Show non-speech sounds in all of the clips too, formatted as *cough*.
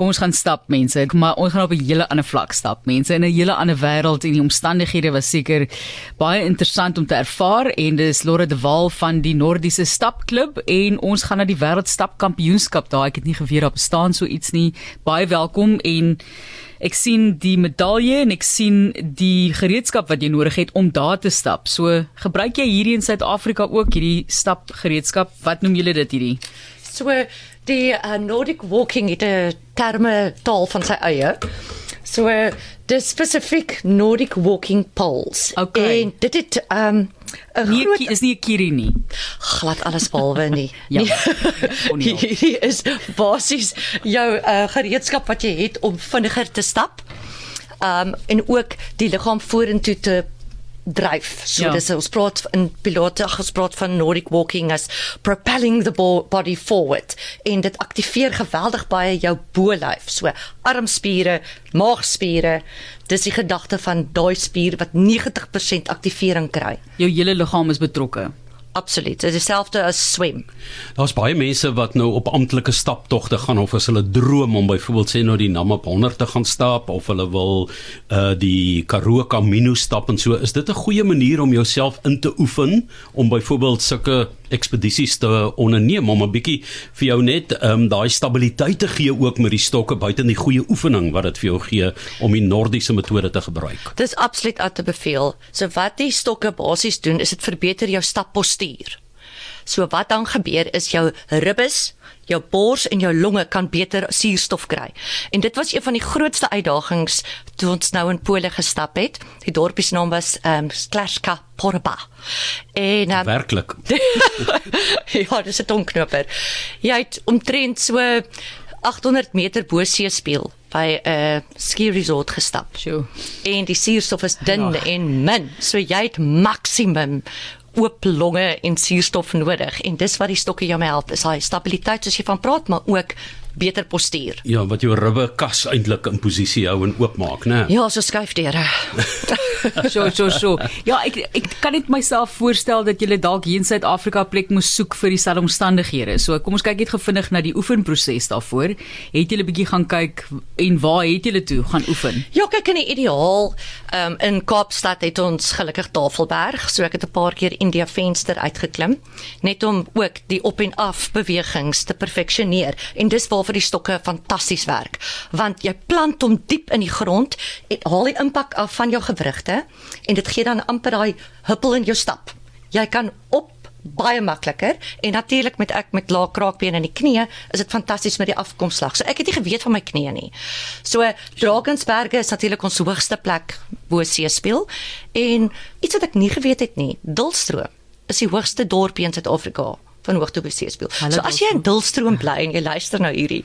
Kom ons gaan stap mense, maar ons gaan op 'n hele ander vlak stap mense in 'n hele ander wêreld en die omstandighede was seker baie interessant om te ervaar en dis Lore de Waal van die Nordiese Stapklub en ons gaan na die wêreldstapkampioenskap daar. Ek het nie geweet daar bestaan so iets nie. Baie welkom en ek sien die medalje en ek sien die gereedskap wat jy nodig het om daar te stap. So gebruik jy hierdie in Suid-Afrika ook hierdie stapgereedskap? Wat noem julle dit hierdie? So die uh, Nordic walking het 'n terme taal van sy eie. So uh, dis spesifiek Nordic walking poles. Okay. En dit het um 'n Nie, groot is nie 'n kiri nie. glad alles behalwe nie. *laughs* Ja. Nee. *laughs* Nie help. Hierdie is basies jou uh, gereedskap wat jy het om vinniger te stap. Um en ook die liggaam vorentoe te dryf. So Ja. dis ons praat in pilote ons praat van Nordic walking as propelling the bo body forward en dit aktiveer geweldig baie jou bolyf. So armspiere, maagspiere. Dis die gedagte van daai spier wat 90% aktivering kry. Jou hele liggaam is betrokke. Absoluut. Dit is dieselfde as swem. Daar's baie mense wat nou op amptelike staptogte gaan of as hulle droom om byvoorbeeld sê nou die Namib 100 te gaan stap of hulle wil uh die Karoo Camino stap en so. Is dit 'n goeie manier om jouself in te oefen om byvoorbeeld sulke ekspedisies te onderneem om 'n bietjie vir jou net ehm um, daai stabiliteit te gee ook met die stokke buite die goeie oefening wat dit vir jou gee om die nordiese metode te gebruik. Dis absoluut aan te beveel. So wat die stokke basies doen is dit verbeter jou stappostuur. So wat dan gebeur is jou ribbes, jou bors en jou longe kan beter suurstof kry. En dit was een van die grootste uitdagings toe ons nou in Pole gestap het. Die dorpie se naam was ehm um, Sklashka Porba. En um, Werklik. *laughs* ja, dis 'n tongknoper. Jy het omtrent so 800 meter bo seespieël by 'n uh, ski resort gestap. Sjoe. En die suurstof is dun ja. en min. So jy het maksimum oop longe en suurstof nodig en dis wat die stokke jou help is. Daai stabiliteit soos jy van praat maar ook beter postuur. Ja, wat jou ribbe kas eintlik in posisie hou en oopmaak, né? Ja, so skuifdeure. *laughs* So so so. Ja, ek ek kan net myself voorstel dat jy dalk hier in Suid-Afrika plek moes soek vir dieselfde omstandighede. So kom ons kyk net gevindig na die oefenproses daarvoor. Het jy 'n bietjie gaan kyk en waar het jy toe gaan oefen? Ja, kyk in die ideaal, um, in Kaapstad het ons gelukkig Tafelberg, so ek het 'n paar keer India venster uitgeklim, net om ook die op en af bewegings te perfeksioneer. En dis waarvoor die stokke fantasties werk, want jy plant hom diep in die grond en haal die impak af van jou gewrigte en dit gee dan amper daai huppel in jou stap. Jy kan op baie makliker en natuurlik met ek met lae kraakbeen in die knie is dit fantasties met die afkomslag. So ek het nie geweet van my knie nie. So Drakensberge is natuurlik ons hoogste plek bo seespieël en iets wat ek nie geweet het nie, Dulstroom is die hoogste dorpie in Suid-Afrika van hoogte bo seespieël. Hallo, So as jy in Dulstroom bly en jy luister nou hierdie,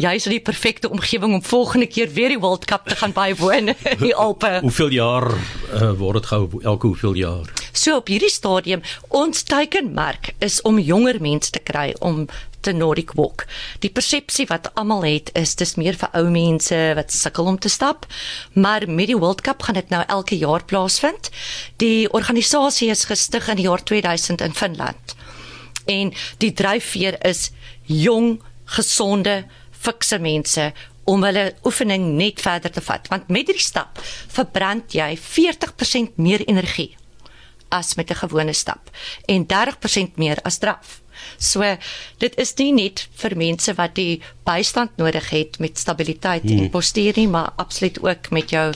jy is in die perfekte omgewing om volgende keer weer die World Cup te gaan bywoon in die Alpe. Hoeveel jaar uh, word dit gehou? Elke hoeveel jaar? So op hierdie stadium ons teikenmerk is om jonger mense te kry om te Nordic walk. Die persepsie wat almal het is dis meer vir ou mense wat sukkel om te stap, maar met die World Cup gaan dit nou elke jaar plaasvind. Die organisasie is gestig in die jaar 2000 in Finland. En die dryfveer is jong, gesonde, fikse mense om hulle oefening net verder te vat want met hierdie stap verbrand jy 40% meer energie as met 'n gewone stap en 30% meer as draf. So dit is nie net vir mense wat die bystand nodig het met stabiliteit hmm. en postuur nie, maar absoluut ook met jou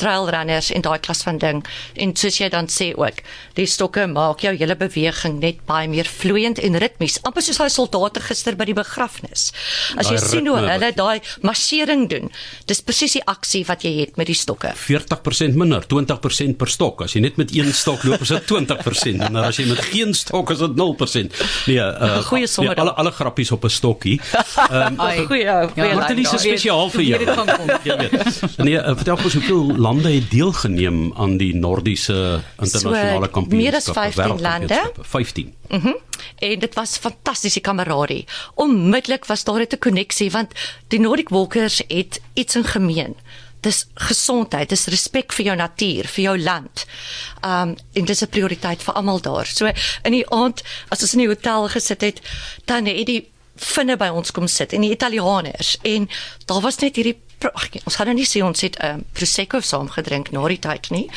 trail runners en daai klas van ding. En soos jy dan sê ook, die stokke maak jou hele beweging net baie meer vloeiend en ritmies, amper soos daai soldate gister by die begrafnis. As jy Daai sien hoe hulle daai marsering doen, dis presies die aksie wat jy het met die stokke. 40% minder, 20% per stok. As jy net met een stok loop, is dit 20%. En as jy met geen stok is dit 0%. Nee, uh, Goeie somme nee, alle alle grappies op 'n stokkie. *laughs* Ehm Ai. Goeie, goeie Ja, lyn Martelies daar. is spesiaal vir jou. dit. *laughs* Jy weet. Nee, uh, vertel ons hoeveel lande het deelgeneem aan die Nordiese internasionale So, kampioenskap? meer as 15 lande. 15. Mhm. Mm en dit was fantastiese kameradie. Onmiddellik was daar 'n koneksie want die Nordic Walkers het iets in gemeen. Dis gesondheid, dis respek vir jou natuur, vir jou land. Um en dis 'n prioriteit vir almal daar. So in die aand as ons in die hotel gesit het, dan het die vinne by ons kom sit en die Italianers en daar was net hierdie ag, ons gaan nou nie sê ons het 'n um, ehm, prosecco saam gedrink na die tyd nie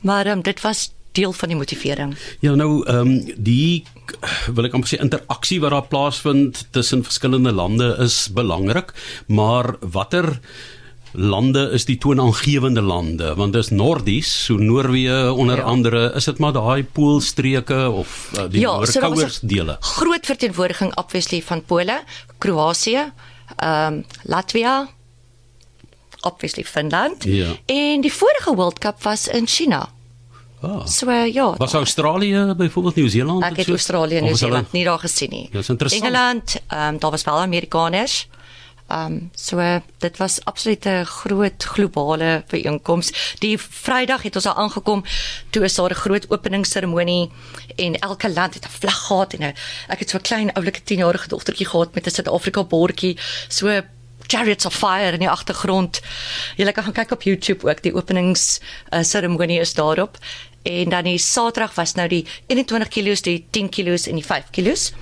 maar um, dit was deel van die motivering. Ja nou ehm um, die wil ek amper sê interaksie wat daar plaasvind tussen verskillende lande is belangrik, maar watter lande is die toonaangewende lande want dis Nordies so Noorwe onder ja. andere is dit maar daai poolstreke of uh, die ja, noordkouers so dele groot verteenwoordiging obviously van Pole Kroasie ehm um, Latvia obviously Finland ja. en die vorige World Cup was in China Ah. So ja. Was Australië byvoorbeeld Nieu-Seeland? Ek het Australië en Nieu-Seeland nie daar gesien nie. Dis interessant. Engeland, ehm um, daar was wel Amerikaners. Ehm um, so dit was absoluut 'n groot globale byeenkoms. Die Vrydag het ons al aangekom toe is daar 'n groot openingsseremonie en elke land het 'n vlag gehad en 'n ek het so 'n klein oulike 10-jarige dogtertjie gehad met 'n Suid-Afrika bordjie. So Chariots of Fire in die agtergrond. Jy kan gaan kyk op YouTube ook die openings uh, seremonie is daarop. En dan die Saterdag was nou die 21 kg, die 10 kg en die 5 kg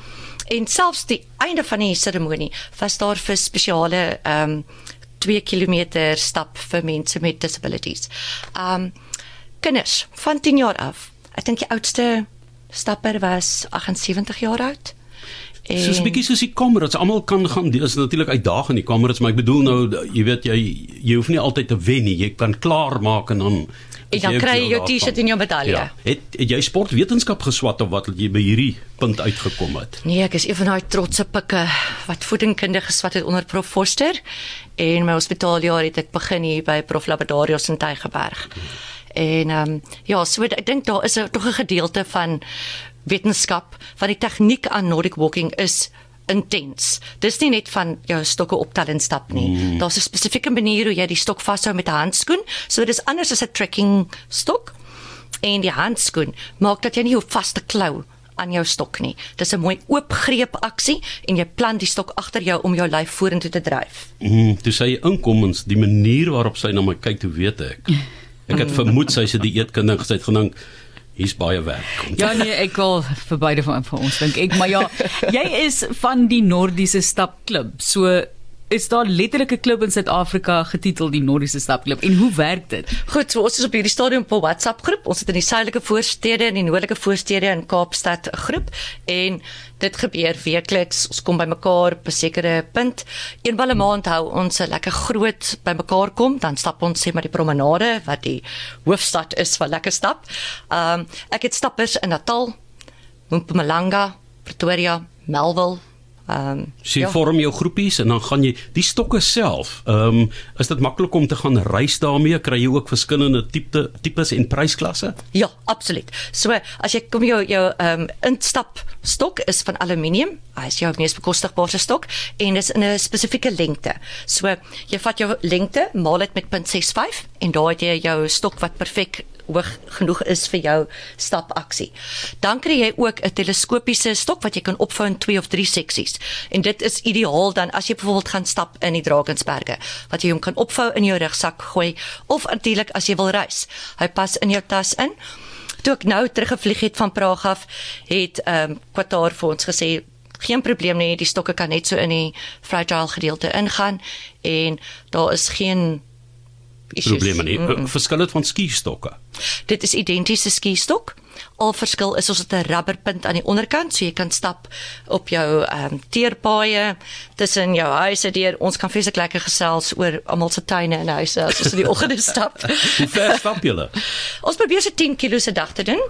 en selfs die einde van die seremonie was daar vir spesiale ehm um, 2 km stap vir mense met disabilities. Um kinders van 10 jaar af. Ek dink die oudste stapper was 78 jaar oud. En so 'n bietjie soos die kamerads, almal kan gaan. Dit is natuurlik uitdagend die kamerads, maar ek bedoel nou jy weet jy jy hoef nie altyd te wen nie. Jy kan klaar maak en dan En dan kry jy jou T-shirt en jou medalje. Ja. Het, het jy sportwetenskap geswat of wat jy by hierdie punt uitgekom het? Nee, ek is een van daai trotse pikke wat voedingkunde geswat het onder Prof Forster en my hospitaaljaar het ek begin hier by Prof Labadarius in Tygerberg. En ehm um, ja, so ek dink daar is 'n tog 'n gedeelte van wetenskap van die tegniek aan Nordic walking is intens. Dis nie net van jou stokke optel en stap nie. Mm. Daar's 'n spesifieke manier hoe jy die stok vashou met 'n handskoen. So dis anders as 'n trekking stok. En die handskoen maak dat jy nie 'n vaste klou aan jou stok nie. Dis 'n mooi oopgreep aksie en jy plant die stok agter jou om jou lyf vorentoe te dryf. Mm, toe sê jy inkomens, die manier waarop sy na my kyk, toe weet ek. Ek het *laughs* vermoed sy se die eetkundige gesê het gedink hier's baie werk. Ja nee, ek wil vir beide van vir ons dink ek, maar ja, jy is van die Nordiese stapklub. So is daar letterlike klub in Suid-Afrika getitel die Nordiese Stapklub en hoe werk dit? Goed, so ons is op hierdie stadium op 'n WhatsApp groep. Ons het in die suidelike voorstede en die noordelike voorstede in Kaapstad 'n groep en dit gebeur weekliks. Ons kom bymekaar op 'n sekere punt. Eenmal 'n maand hou ons 'n lekker groot bymekaar kom, dan stap ons sê maar die promenade wat die hoofstad is vir lekker stap. Ehm um, ek het stappers in Natal, Mpumalanga, Pretoria, Melville Ehm um, so jy ja. vorm jou groepies en dan gaan jy die stokke self. Ehm um, is dit maklik om te gaan reis daarmee? Kry jy ook verskillende tipe tipes en prysklasse? Ja, absoluut. So as jy kom jou jou ehm um, instap stok is van aluminium. Hy is jou mees bekostigbare stok en is in 'n spesifieke lengte. So jy vat jou lengte, maal dit met 0.65 en daai het jy jou stok wat perfek hoog genoeg is vir jou stapaksie. Dan kry jy ook 'n teleskopiese stok wat jy kan opvou in 2 of 3 seksies. En dit is ideaal dan as jy byvoorbeeld gaan stap in die Drakensberge, wat jy hom kan opvou in jou rugsak gooi of natuurlik as jy wil reis. Hy pas in jou tas in. Toe ek nou teruggevlieg het van Praag af, het ehm um, Qatar vir ons gesê geen probleem nie, die stokke kan net so in die fragile gedeelte ingaan en daar is geen probleme nie. Mm -mm. Verskil dit van skistokke? Dit is identiese skistok. Al verskil is ons het 'n rubberpunt aan die onderkant, so jy kan stap op jou ehm um, teerpaaie tussen jou huise deur. Ons kan vreeslik lekker gesels oor almal se tuine en huise as ons in die *laughs* oggende stap. Hoe ver stap julle? *laughs* ons probeer se 10 km se dag te doen.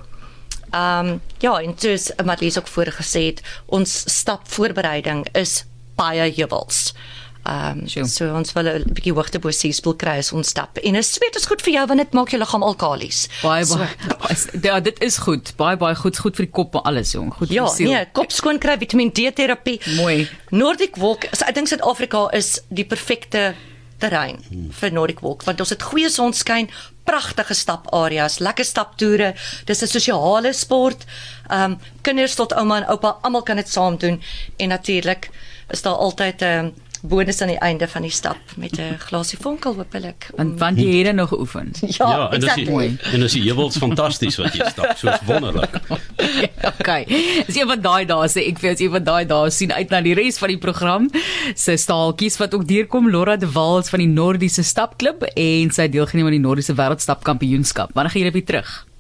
Ehm um, ja, en wat Lies ook voorgesê het, ons stap voorbereiding is baie jubels. Ehm um, so ons wil 'n bietjie hoogte bo seespul kry as ons stap. En is sweet is goed vir jou want dit maak jou liggaam alkalies. Baie baie. So, ja, dit is goed. Baie baie goed, goed vir die kop en alles jong. Goed ja, vir die siel. Ja, nee, kop skoon kry, Vitamiin D terapie. Mooi. Nordic Walk, so ek dink Suid-Afrika is die perfekte terrein hmm. vir Nordic Walk want ons het goeie sonskyn, pragtige stapareas, lekker staptoere. Dis 'n sosiale sport. Ehm um, kinders tot ouma en oupa, almal kan dit saam doen en natuurlik is daar altyd 'n um, ehm, bonus aan die einde van die stap met 'n glasie vonkel hopelik. Want want jy het nog geoefen. *laughs* Ja, ja en dis exactly. Mooi. en dis heuwels fantasties wat jy stap, soos wonderlik. *laughs* okay. Dis een van daai dae sê ek vir jou, is een van daai dae sien uit na die res van die program. Se staaltjies wat ook deurkom Laura de Wals van die Nordiese Stapklub en sy deelgeneem aan die Nordiese Wêreldstapkampioenskap. Wanneer gaan jy weer terug?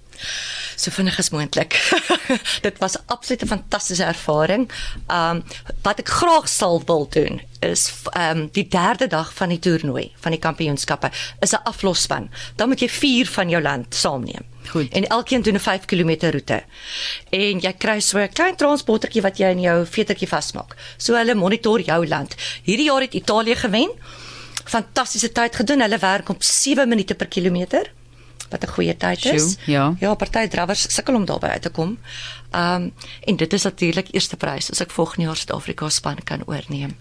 So vinnig as moontlik. *laughs* dit was absoluut 'n fantastiese ervaring. Um wat ek graag sal wil doen is um die derde dag van die toernooi van die kampioenskappe is 'n aflosspan. Dan moet jy 4 van jou land saamneem. Goed. En elkeen doen 'n 5 km roete. En jy kry so 'n klein transportertjie wat jy in jou vetertjie vasmaak. So hulle monitor jou land. Hierdie jaar het Italië gewen. Fantastiese tyd gedoen. Hulle werk op 7 minute per kilometer wat 'n goeie tyd is. Sjoe, ja. Ja, party drawers sukkel om daarby uit te kom. Um en dit is natuurlik eerste prys as ek volgende jaar Suid-Afrika span kan oorneem.